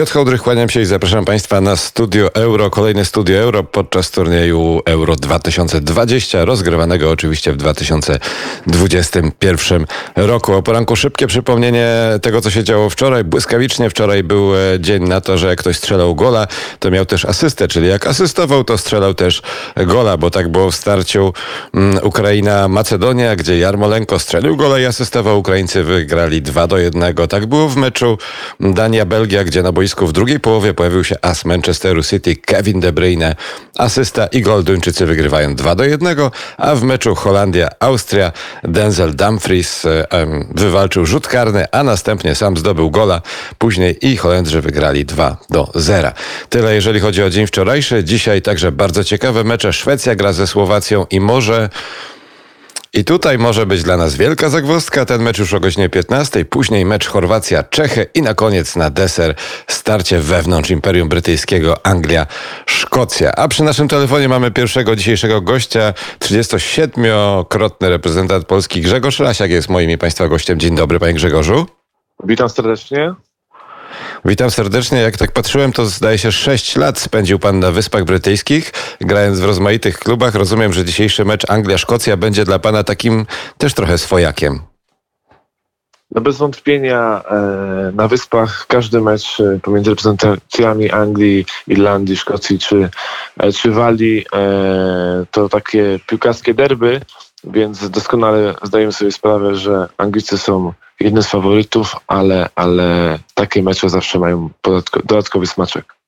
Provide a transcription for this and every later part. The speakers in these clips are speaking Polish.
Piotr Hołdrych, kłaniam się i zapraszam Państwa na Studio Euro, kolejne Studio Euro podczas turnieju Euro 2020, rozgrywanego oczywiście w 2021 roku. O poranku szybkie przypomnienie tego, co się działo wczoraj. Błyskawicznie wczoraj był e, dzień na to, że jak ktoś strzelał gola, to miał też asystę, czyli jak asystował, to strzelał też gola, bo tak było w starciu mm, Ukraina-Macedonia, gdzie Jarmolenko strzelił gola i asystował. Ukraińcy wygrali 2 do 1. Tak było w meczu Dania-Belgia, gdzie na boisku w drugiej połowie pojawił się as Manchesteru City Kevin De Bruyne. Asysta i gol Duńczycy wygrywają 2 do 1, a w meczu Holandia-Austria Denzel Dumfries um, wywalczył rzut karny, a następnie sam zdobył gola. Później i Holendrzy wygrali 2 do 0. Tyle jeżeli chodzi o dzień wczorajszy. Dzisiaj także bardzo ciekawe mecze. Szwecja gra ze Słowacją i może i tutaj może być dla nas wielka zagwozdka. Ten mecz już o godzinie 15, później mecz Chorwacja-Czechy i na koniec na deser starcie wewnątrz Imperium Brytyjskiego Anglia-Szkocja. A przy naszym telefonie mamy pierwszego dzisiejszego gościa, 37-krotny reprezentant Polski Grzegorz Lasiak jest moim i Państwa gościem. Dzień dobry Panie Grzegorzu. Witam serdecznie. Witam serdecznie. Jak tak patrzyłem, to zdaje się 6 lat spędził pan na Wyspach Brytyjskich, grając w rozmaitych klubach. Rozumiem, że dzisiejszy mecz Anglia-Szkocja będzie dla pana takim też trochę swojakiem. No bez wątpienia e, na Wyspach każdy mecz e, pomiędzy reprezentacjami Anglii, Irlandii, Szkocji czy, e, czy Walii to takie piłkarskie derby, więc doskonale zdajemy sobie sprawę, że Anglicy są jednym z faworytów, ale, ale takie mecze zawsze mają dodatkowy smaczek.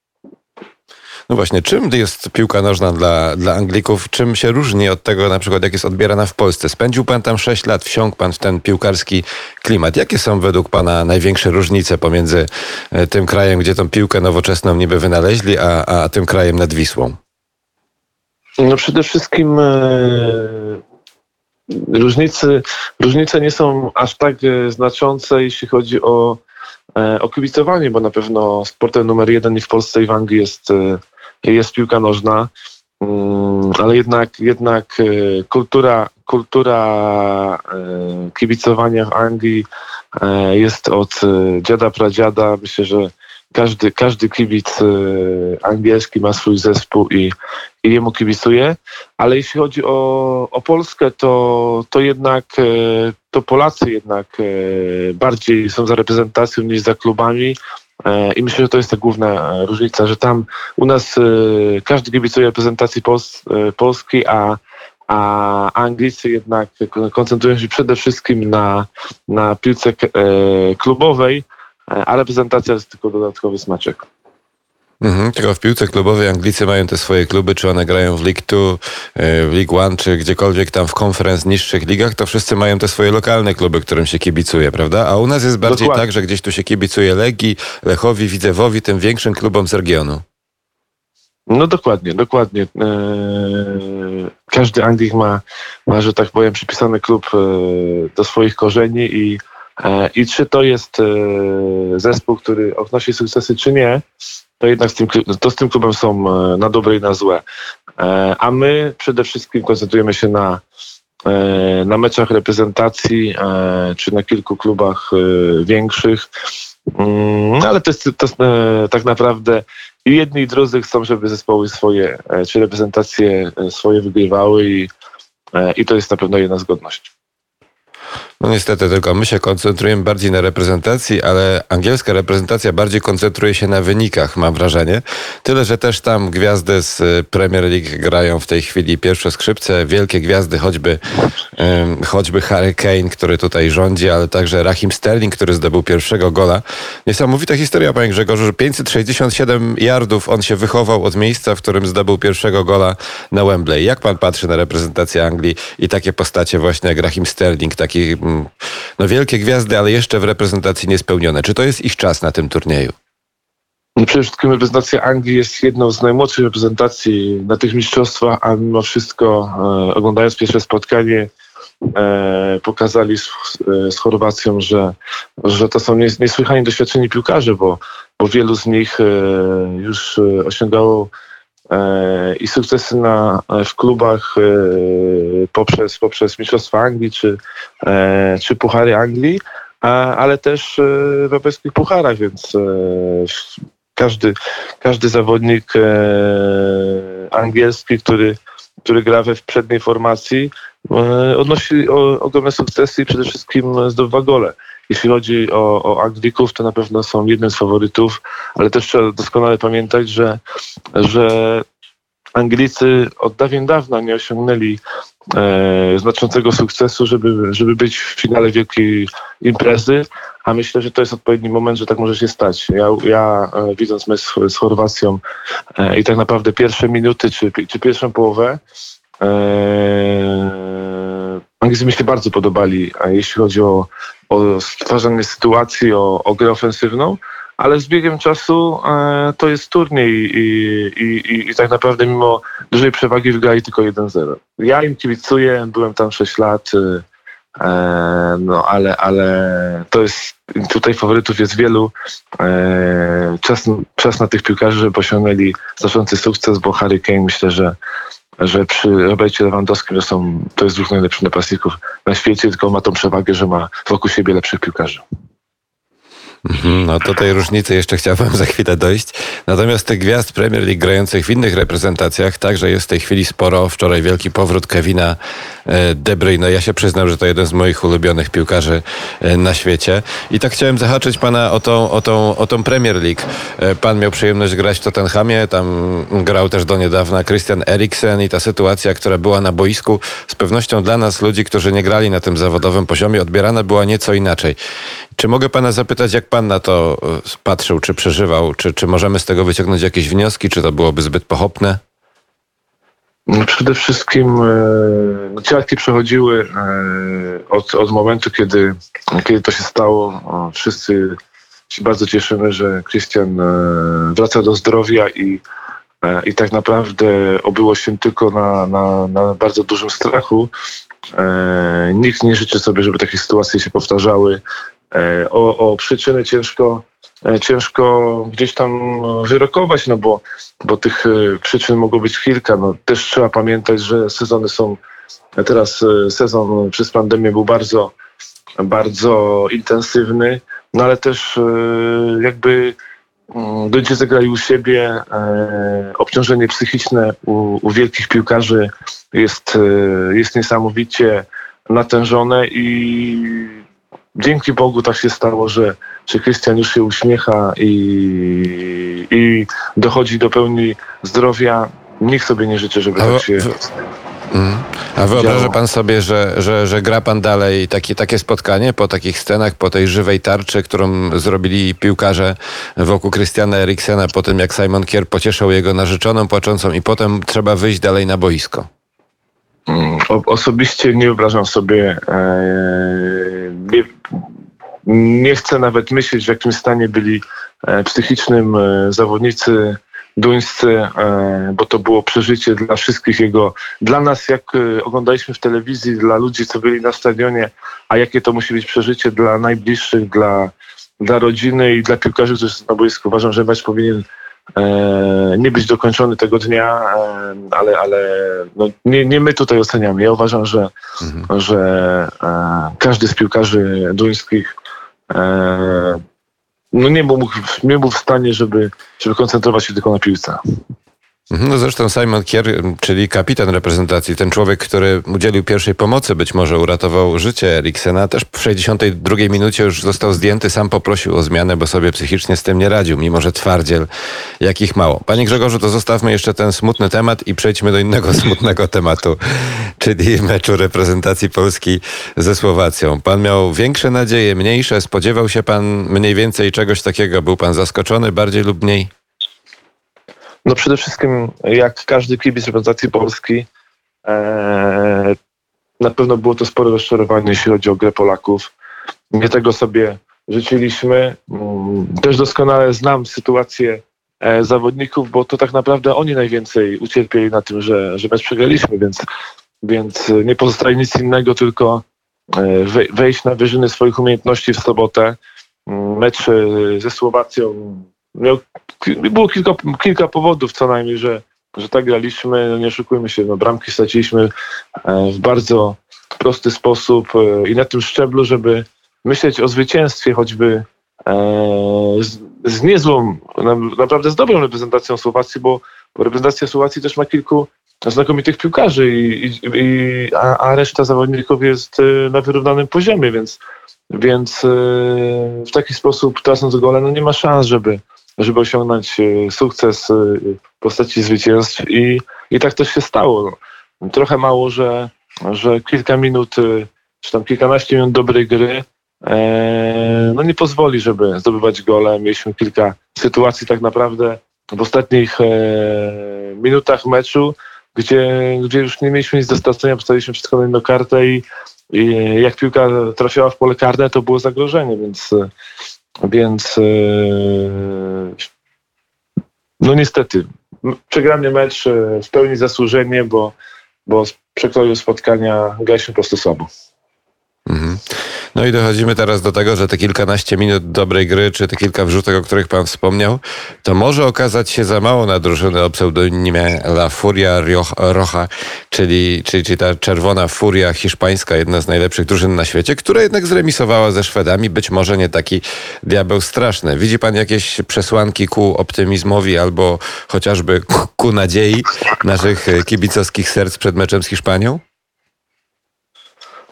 No właśnie, czym jest piłka nożna dla, dla Anglików? Czym się różni od tego, na przykład, jak jest odbierana w Polsce? Spędził pan tam 6 lat, wsiąkł pan w ten piłkarski klimat. Jakie są według pana największe różnice pomiędzy e, tym krajem, gdzie tą piłkę nowoczesną niby wynaleźli, a, a tym krajem nad Wisłą? No przede wszystkim różnice, różnice nie są aż tak e, znaczące, jeśli chodzi o, e, o kibicowanie, bo na pewno sportem numer jeden i w Polsce i w Anglii jest, e, jest piłka nożna, mm, ale jednak, jednak kultura, kultura kibicowania w Anglii jest od dziada pradziada. Myślę, że każdy, każdy kibic y, angielski ma swój zespół i, i jemu kibicuje, ale jeśli chodzi o, o Polskę, to, to jednak y, to Polacy jednak y, bardziej są za reprezentacją niż za klubami. I myślę, że to jest ta główna różnica, że tam u nas każdy kibicuje reprezentacji Pols Polski, a, a Anglicy jednak koncentrują się przede wszystkim na, na piłce klubowej E, a reprezentacja jest tylko dodatkowy smaczek. Mhm, tylko w piłce klubowej Anglicy mają te swoje kluby, czy one grają w League 2, e, w League One, czy gdziekolwiek tam w konferenc niższych ligach, to wszyscy mają te swoje lokalne kluby, którym się kibicuje, prawda? A u nas jest bardziej Dokładnie. tak, że gdzieś tu się kibicuje Legii, Lechowi, Widzewowi, tym większym klubom z regionu. No dokładnie, dokładnie. Eee, każdy Anglik ma, ma, że tak powiem, przypisany klub e, do swoich korzeni i E, I czy to jest e, zespół, który odnosi sukcesy, czy nie, to jednak z tym, to z tym klubem są e, na dobre i na złe. A my przede wszystkim koncentrujemy się na, na meczach reprezentacji, czy na kilku klubach większych. Mm, ale to jest, to tak naprawdę i jedni i drudzy chcą, żeby zespoły swoje, czy reprezentacje swoje wygrywały i, i to jest na pewno jedna zgodność. No niestety, tylko my się koncentrujemy bardziej na reprezentacji, ale angielska reprezentacja bardziej koncentruje się na wynikach, mam wrażenie. Tyle, że też tam gwiazdy z y, Premier League grają w tej chwili pierwsze skrzypce, wielkie gwiazdy, choćby, choćby Harry Kane, który tutaj rządzi, ale także Rahim Sterling, który zdobył pierwszego gola. Niesamowita historia, panie Grzegorzu, że 567 yardów on się wychował od miejsca, w którym zdobył pierwszego gola na Wembley. Jak pan patrzy na reprezentację Anglii i takie postacie właśnie jak Rahim Sterling, taki no wielkie gwiazdy, ale jeszcze w reprezentacji niespełnione. Czy to jest ich czas na tym turnieju? No przede wszystkim reprezentacja Anglii jest jedną z najmłodszych reprezentacji na tych mistrzostwach, a mimo wszystko e, oglądając pierwsze spotkanie e, pokazali z, z Chorwacją, że, że to są niesłychanie doświadczeni piłkarze, bo, bo wielu z nich e, już e, osiągało i sukcesy na, w klubach e, poprzez, poprzez Mistrzostwa Anglii czy, e, czy Puchary Anglii, ale też w europejskich pucharach, więc każdy, każdy zawodnik angielski, który, który gra we w przedniej formacji, odnosi ogromne sukcesy i przede wszystkim zdobywa gole. Jeśli chodzi o, o Anglików, to na pewno są jednym z faworytów, ale też trzeba doskonale pamiętać, że, że Anglicy od dawien dawna nie osiągnęli e, znaczącego sukcesu, żeby, żeby być w finale wielkiej imprezy, a myślę, że to jest odpowiedni moment, że tak może się stać. Ja, ja e, widząc mecz z, z Chorwacją e, i tak naprawdę pierwsze minuty czy, czy pierwszą połowę, e, Anglicy mi się bardzo podobali, jeśli chodzi o, o stwarzanie sytuacji, o, o grę ofensywną, ale z biegiem czasu e, to jest turniej i, i, i, i, tak naprawdę mimo dużej przewagi wygrali tylko 1-0. Ja im kibicuję, byłem tam 6 lat, e, no ale, ale to jest, tutaj faworytów jest wielu. E, czas, czas na tych piłkarzy, żeby osiągnęli znaczący sukces, bo Harry Kane myślę, że że przy Robercie Lewandowskim że są, to jest dwóch najlepszych napastników na świecie, tylko ma tą przewagę, że ma wokół siebie lepszych piłkarzy. Mhm, no do tej różnicy jeszcze chciałbym za chwilę dojść. Natomiast tych gwiazd Premier League grających w innych reprezentacjach także jest w tej chwili sporo. Wczoraj wielki powrót Kevina e, De Bruyne. Ja się przyznam, że to jeden z moich ulubionych piłkarzy e, na świecie. I tak chciałem zahaczyć pana o tą, o tą, o tą Premier League. E, pan miał przyjemność grać w Tottenhamie, tam grał też do niedawna Christian Eriksen i ta sytuacja, która była na boisku, z pewnością dla nas, ludzi, którzy nie grali na tym zawodowym poziomie, odbierana była nieco inaczej. Czy mogę pana zapytać, jak pan na to e, patrzył, czy przeżywał, czy, czy możemy z tego wyciągnąć jakieś wnioski, czy to byłoby zbyt pochopne? No przede wszystkim no, ciarki przechodziły e, od, od momentu, kiedy, kiedy to się stało. Wszyscy się bardzo cieszymy, że Christian wraca do zdrowia i, i tak naprawdę obyło się tylko na, na, na bardzo dużym strachu. Nikt nie życzy sobie, żeby takie sytuacje się powtarzały. E, o, o przyczyny ciężko, e, ciężko gdzieś tam wyrokować, no bo, bo tych e, przyczyn mogło być kilka. No, też trzeba pamiętać, że sezony są, teraz sezon przez pandemię był bardzo, bardzo intensywny, no ale też jakby mm, ludzie zagrali u siebie, obciążenie psychiczne u, u wielkich piłkarzy jest, jest niesamowicie natężone i dzięki Bogu tak się stało, że, że Krystian już się uśmiecha i, i dochodzi do pełni zdrowia. Nikt sobie nie życzy, żeby tak się... Mm. A wyobraża pan sobie, że, że, że gra pan dalej takie, takie spotkanie po takich scenach, po tej żywej tarczy, którą zrobili piłkarze wokół Krystiana Eriksena, po tym jak Simon Kier pocieszał jego narzeczoną płaczącą i potem trzeba wyjść dalej na boisko? Mm, osobiście nie wyobrażam sobie, e, nie, nie, chcę nawet myśleć, w jakim stanie byli e, psychicznym e, zawodnicy duńscy, bo to było przeżycie dla wszystkich jego, dla nas jak oglądaliśmy w telewizji, dla ludzi, co byli na stadionie, a jakie to musi być przeżycie dla najbliższych, dla, dla rodziny i dla piłkarzy, którzy są na boisku. Uważam, że mecz powinien nie być dokończony tego dnia, e, ale, ale no nie, nie my tutaj oceniamy. Ja uważam, że, mhm. że e, każdy z piłkarzy duńskich no nie, był, nie był w stanie, żeby, żeby koncentrować się tylko na piłce. Mhm, no zresztą Simon Kier, czyli kapitan reprezentacji, ten człowiek, który udzielił pierwszej pomocy, być może uratował życie Eriksena, też w 62 minucie już został zdjęty, sam poprosił o zmianę, bo sobie psychicznie z tym nie radził, mimo że twardziel, jakich mało. Panie Grzegorzu, to zostawmy jeszcze ten smutny temat i przejdźmy do innego smutnego tematu, czyli meczu reprezentacji Polski ze Słowacją. Pan miał większe nadzieje, mniejsze, spodziewał się pan mniej więcej czegoś takiego, był pan zaskoczony bardziej lub mniej? No przede wszystkim, jak każdy kibic reprezentacji Polski, e, na pewno było to spore rozczarowanie, jeśli chodzi o grę Polaków. Nie tego sobie życzyliśmy. Mm, też doskonale znam sytuację e, zawodników, bo to tak naprawdę oni najwięcej ucierpieli na tym, że, że mecz przegraliśmy, więc, więc nie pozostaje nic innego, tylko e, wejść na wyżyny swoich umiejętności w sobotę. Mm, mecz ze Słowacją miał, było kilka, kilka powodów co najmniej, że, że tak graliśmy, no nie oszukujmy się, no bramki straciliśmy e, w bardzo prosty sposób e, i na tym szczeblu, żeby myśleć o zwycięstwie choćby e, z niezłą, naprawdę z dobrą reprezentacją Słowacji, bo, bo reprezentacja Słowacji też ma kilku znakomitych piłkarzy, i, i, i a, a, reszta zawodników jest na wyrównanym poziomie, więc, więc w taki sposób tracąc gole, no nie ma szans, żeby, żeby osiągnąć y, sukces w postaci zwycięstw i, i tak też się stało. Trochę mało, że, że kilka minut, czy tam kilkanaście minut dobrej gry e, no nie pozwoli, żeby zdobywać gole. Mieliśmy kilka sytuacji tak naprawdę w ostatnich e, minutach meczu, gdzie, gdzie już nie mieliśmy nic do stracenia, postawiliśmy wszystko na jedną kartę i, i jak piłka trafiała w pole karne, to było zagrożenie, więc, więc e, no niestety przegrany mecz e, w pełni zasłużenie, bo, bo przekroju spotkania graliśmy po prostu słabo. Mhm. No i dochodzimy teraz do tego, że te kilkanaście minut dobrej gry, czy te kilka wrzutek, o których pan wspomniał, to może okazać się za mało na drużynę o pseudonimie La Furia Roja, czyli, czyli, czyli ta czerwona furia hiszpańska, jedna z najlepszych drużyn na świecie, która jednak zremisowała ze Szwedami. Być może nie taki diabeł straszny. Widzi pan jakieś przesłanki ku optymizmowi albo chociażby ku nadziei naszych kibicowskich serc przed meczem z Hiszpanią?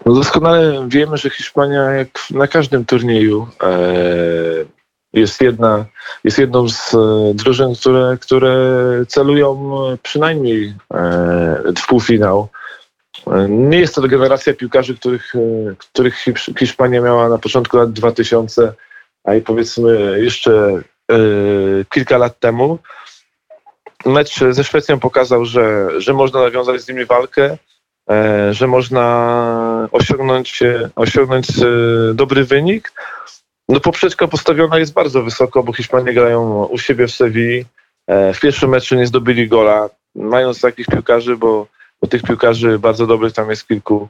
No doskonale wiemy, że Hiszpania jak na każdym turnieju e, jest, jedna, jest jedną z e, drużyn, które, które celują przynajmniej e, w półfinał. Nie jest to generacja piłkarzy, których, których Hiszpania miała na początku lat 2000, a i powiedzmy jeszcze kilka lat temu. Mecz ze Szwecją pokazał, że, że można nawiązać z nimi walkę. E, że można osiągnąć, e, osiągnąć e, dobry wynik. No poprzeczka postawiona jest bardzo wysoko, bo Hiszpanie grają u siebie w Sewilli. W pierwszym meczu nie zdobyli gola, mając takich piłkarzy, bo, bo tych piłkarzy bardzo dobrych tam jest kilku,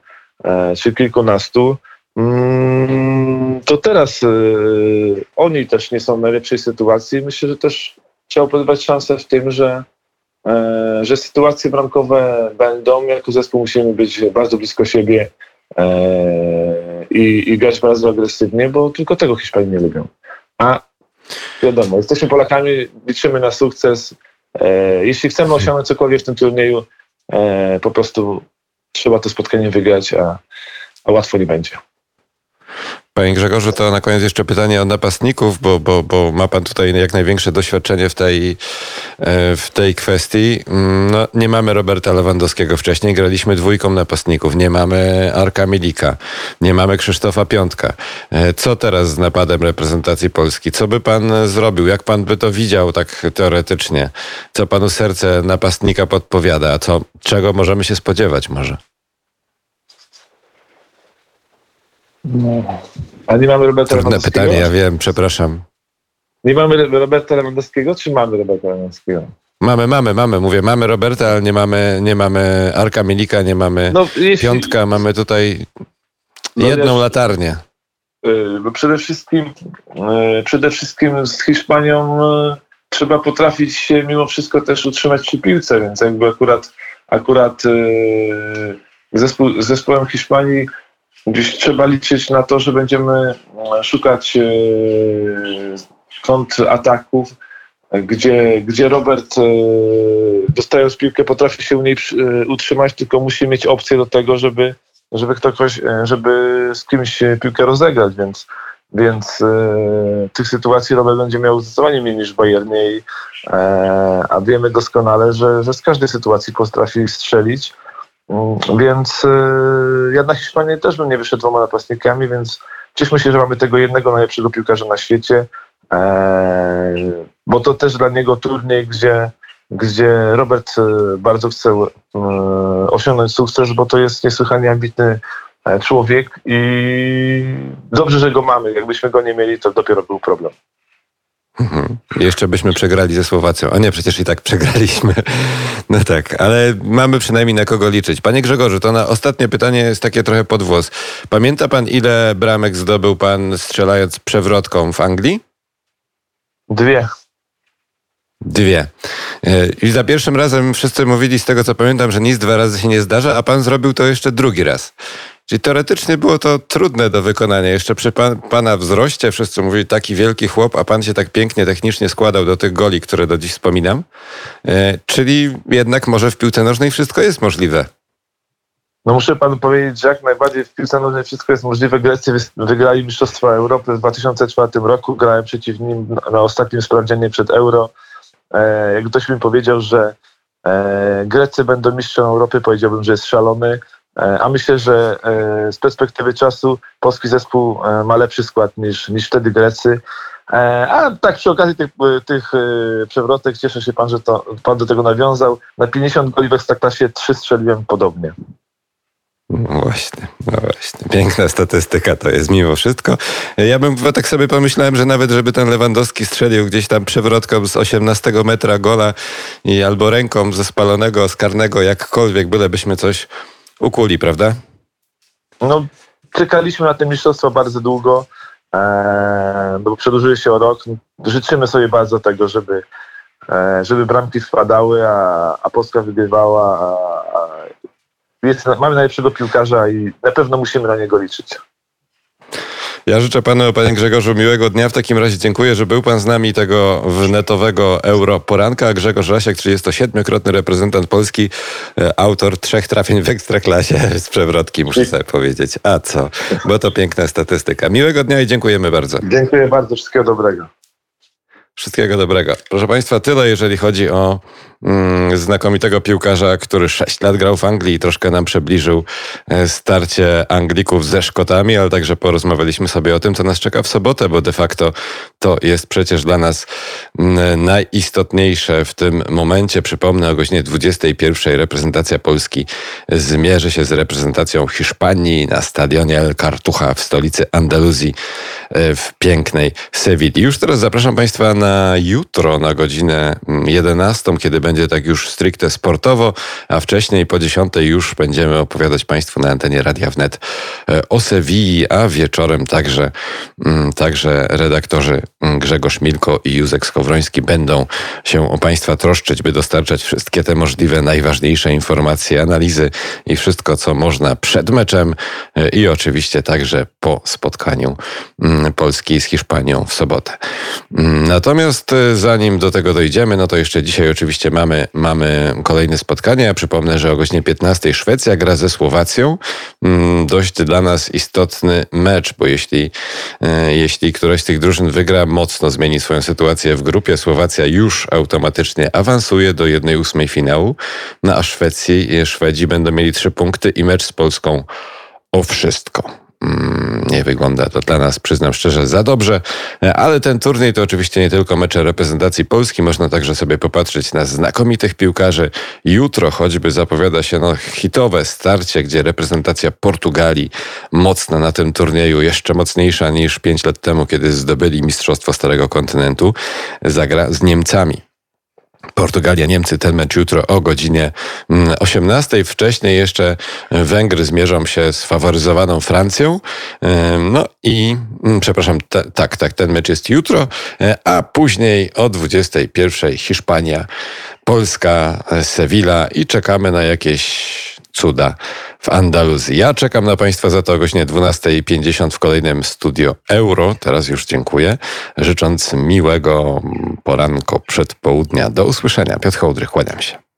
czy kilkunastu. Mm, to teraz oni też nie są w najlepszej sytuacji. Myślę, że też trzeba podać szansę w tym, że że sytuacje bramkowe będą. Jako zespół musimy być bardzo blisko siebie e, i, i grać bardzo agresywnie, bo tylko tego Hiszpanie nie lubią. A wiadomo, jesteśmy Polakami, liczymy na sukces. E, jeśli chcemy osiągnąć cokolwiek w tym turnieju, po prostu trzeba to spotkanie wygrać, a, a łatwo nie będzie. Panie Grzegorzu, to na koniec jeszcze pytanie o napastników, bo, bo, bo ma pan tutaj jak największe doświadczenie w tej, e, w tej kwestii. Mm, no, nie mamy Roberta Lewandowskiego wcześniej, graliśmy dwójką napastników, nie mamy Arka Milika, nie mamy Krzysztofa Piątka. E, co teraz z napadem reprezentacji Polski? Co by pan zrobił? Jak pan by to widział tak teoretycznie? Co panu serce napastnika podpowiada? Co, czego możemy się spodziewać może? No. A nie mamy Roberta Trudne pytanie, ja wiem, przepraszam. Nie mamy Roberta Lewandowskiego, czy mamy Roberta Lewandowskiego? Mamy, mamy, mamy. Mówię, mamy Roberta, ale nie mamy, nie mamy Arka Milika, nie mamy no, jeśli... Piątka. Mamy tutaj no, jedną wiesz, latarnię. Yy, bo przede wszystkim, yy, przede wszystkim z Hiszpanią yy, trzeba potrafić się mimo wszystko też utrzymać przy piłce, więc jakby akurat, akurat zespół, zespołem Hiszpanii gdzieś trzeba liczyć na to, że będziemy e, szukać e, kontrataków, gdzie, gdzie Robert e, dostając piłkę potrafi się u niej utrzymać, tylko musi mieć opcję do tego, żeby, żeby ktoś, żeby z kimś piłkę rozegrać, więc więc e, tych sytuacji Robert będzie miał zdecydowanie mniej niż w Bayernie, e, a wiemy doskonale, że, że z każdej sytuacji potrafi strzelić. Mm, więc y, ja na Hiszpanię też bym nie wyszedł dwoma napastnikami, więc cieszmy się, że mamy tego jednego najlepszego piłkarza na świecie, e, bo to też dla niego turniej, gdzie, gdzie Robert y, bardzo chce y, osiągnąć sukces, bo to jest niesłychanie ambitny e, człowiek i dobrze, że go mamy. Jakbyśmy go nie mieli, to dopiero był problem. Mhm. Jeszcze byśmy przegrali ze Słowacją. A nie, przecież i tak przegraliśmy. No tak, ale mamy przynajmniej na kogo liczyć. Panie Grzegorzu, to na ostatnie pytanie jest takie trochę podwłos. Pamięta pan, ile bramek zdobył pan strzelając przewrotką w Anglii? Dwie. Dwie. E, I za pierwszym razem wszyscy mówili z tego, co pamiętam, że nic dwa razy się nie zdarza, a pan zrobił to jeszcze drugi raz. Czyli teoretycznie było to trudne do wykonania. Jeszcze przy pan, pana wzroście wszyscy mówili taki wielki chłop, a pan się tak pięknie technicznie składał do tych goli, które do dziś wspominam. E, czyli jednak może w piłce nożnej wszystko jest możliwe. No muszę panu powiedzieć, że jak najbardziej w piłce nożnej wszystko jest możliwe. Grecy wygrali Mistrzostwa Europy w 2004 roku. Grałem przeciw nim na ostatnim sprawdzianie przed Euro. E, jak ktoś mi powiedział, że e, Grecy będą mistrzem Europy, powiedziałbym, że jest szalony. E, a myślę, że e, z perspektywy czasu polski zespół e, ma lepszy skład niż, niż wtedy Grecy. A tak przy okazji tych, tych przewrotek cieszę się pan, że to, pan do tego nawiązał. Na 50 goli w Ekstraklasie 3 strzeliłem podobnie. No właśnie, no właśnie. Piękna statystyka to jest mimo wszystko. Ja bym tak sobie pomyślałem, że nawet żeby ten Lewandowski strzelił gdzieś tam przewrotką z 18 metra gola i albo ręką ze spalonego, skarnego, jakkolwiek, bylebyśmy coś ukuli, prawda? No, czekaliśmy na te mistrzostwo bardzo długo, e, bo przedłużyły się o rok. Życzymy sobie bardzo tego, żeby, e, żeby bramki wpadały, a, a Polska wygrywała. A, a jest, mamy najlepszego piłkarza i na pewno musimy na niego liczyć. Ja życzę panu, panie Grzegorzu, miłego dnia. W takim razie dziękuję, że był pan z nami tego wnetowego Euro poranka. Grzegorz Rasiak, 37-krotny reprezentant Polski, e, autor trzech trafień w Ekstraklasie z przewrotki, muszę sobie powiedzieć. A co? Bo to piękna statystyka. Miłego dnia i dziękujemy bardzo. Dziękuję bardzo. Wszystkiego dobrego. Wszystkiego dobrego. Proszę Państwa, tyle jeżeli chodzi o znakomitego piłkarza, który 6 lat grał w Anglii i troszkę nam przybliżył e, starcie Anglików ze Szkotami, ale także porozmawialiśmy sobie o tym, co nas czeka w sobotę, bo de facto to jest przecież dla nas mm, najistotniejsze w tym momencie. Przypomnę o godzinie 21 reprezentacja Polski zmierzy się z reprezentacją Hiszpanii na stadionie El Cartuja w stolicy Andaluzji e, w pięknej Sewilli. Już teraz zapraszam Państwa na jutro na godzinę 11, kiedy będzie tak już stricte sportowo, a wcześniej po 10 już będziemy opowiadać Państwu na antenie Radia Wnet e, o Sewilli, a wieczorem także, mm, także redaktorzy mm, Grzegorz Milko i Józek Skowroński będą się o Państwa troszczyć, by dostarczać wszystkie te możliwe, najważniejsze informacje, analizy i wszystko, co można przed meczem e, i oczywiście także po spotkaniu mm, Polski z Hiszpanią w sobotę. Natomiast e, zanim do tego dojdziemy, no to jeszcze dzisiaj oczywiście mamy, mamy kolejne spotkanie. Ja przypomnę, że o godzinie 15 Szwecja gra ze Słowacją. Mm, dość dla nas istotny mecz, bo jeśli, e, jeśli któraś z tych drużyn wygra, mocno zmieni swoją sytuację w grupie. Słowacja już automatycznie awansuje do 1-8 finału, no a Szwecji, Szwedzi będą mieli trzy punkty i mecz z Polską o wszystko. Mm, nie wygląda to dla nas, przyznam szczerze, za dobrze, ale ten turniej to oczywiście nie tylko mecze reprezentacji Polski, można także sobie popatrzeć na znakomitych piłkarzy. Jutro choćby zapowiada się no, hitowe starcie, gdzie reprezentacja Portugalii mocna na tym turnieju, jeszcze mocniejsza niż pięć lat temu, kiedy zdobyli Mistrzostwo Starego Kontynentu, zagra z Niemcami. Portugalia, Niemcy, ten mecz jutro o godzinie 18. Mm, Wcześniej jeszcze Węgry zmierzą się z faworyzowaną Francją. No i, mm, przepraszam, tak, tak, ten mecz jest jutro, e, a później o 21. Hiszpania, Polska, e, Sevilla i czekamy na jakieś cuda w Andaluzji. Ja czekam na Państwa za to o godzinie 12.50 w kolejnym studio Euro. Teraz już dziękuję, życząc miłego poranko przedpołudnia. Do usłyszenia. Piotr Hołdry, kłaniam się.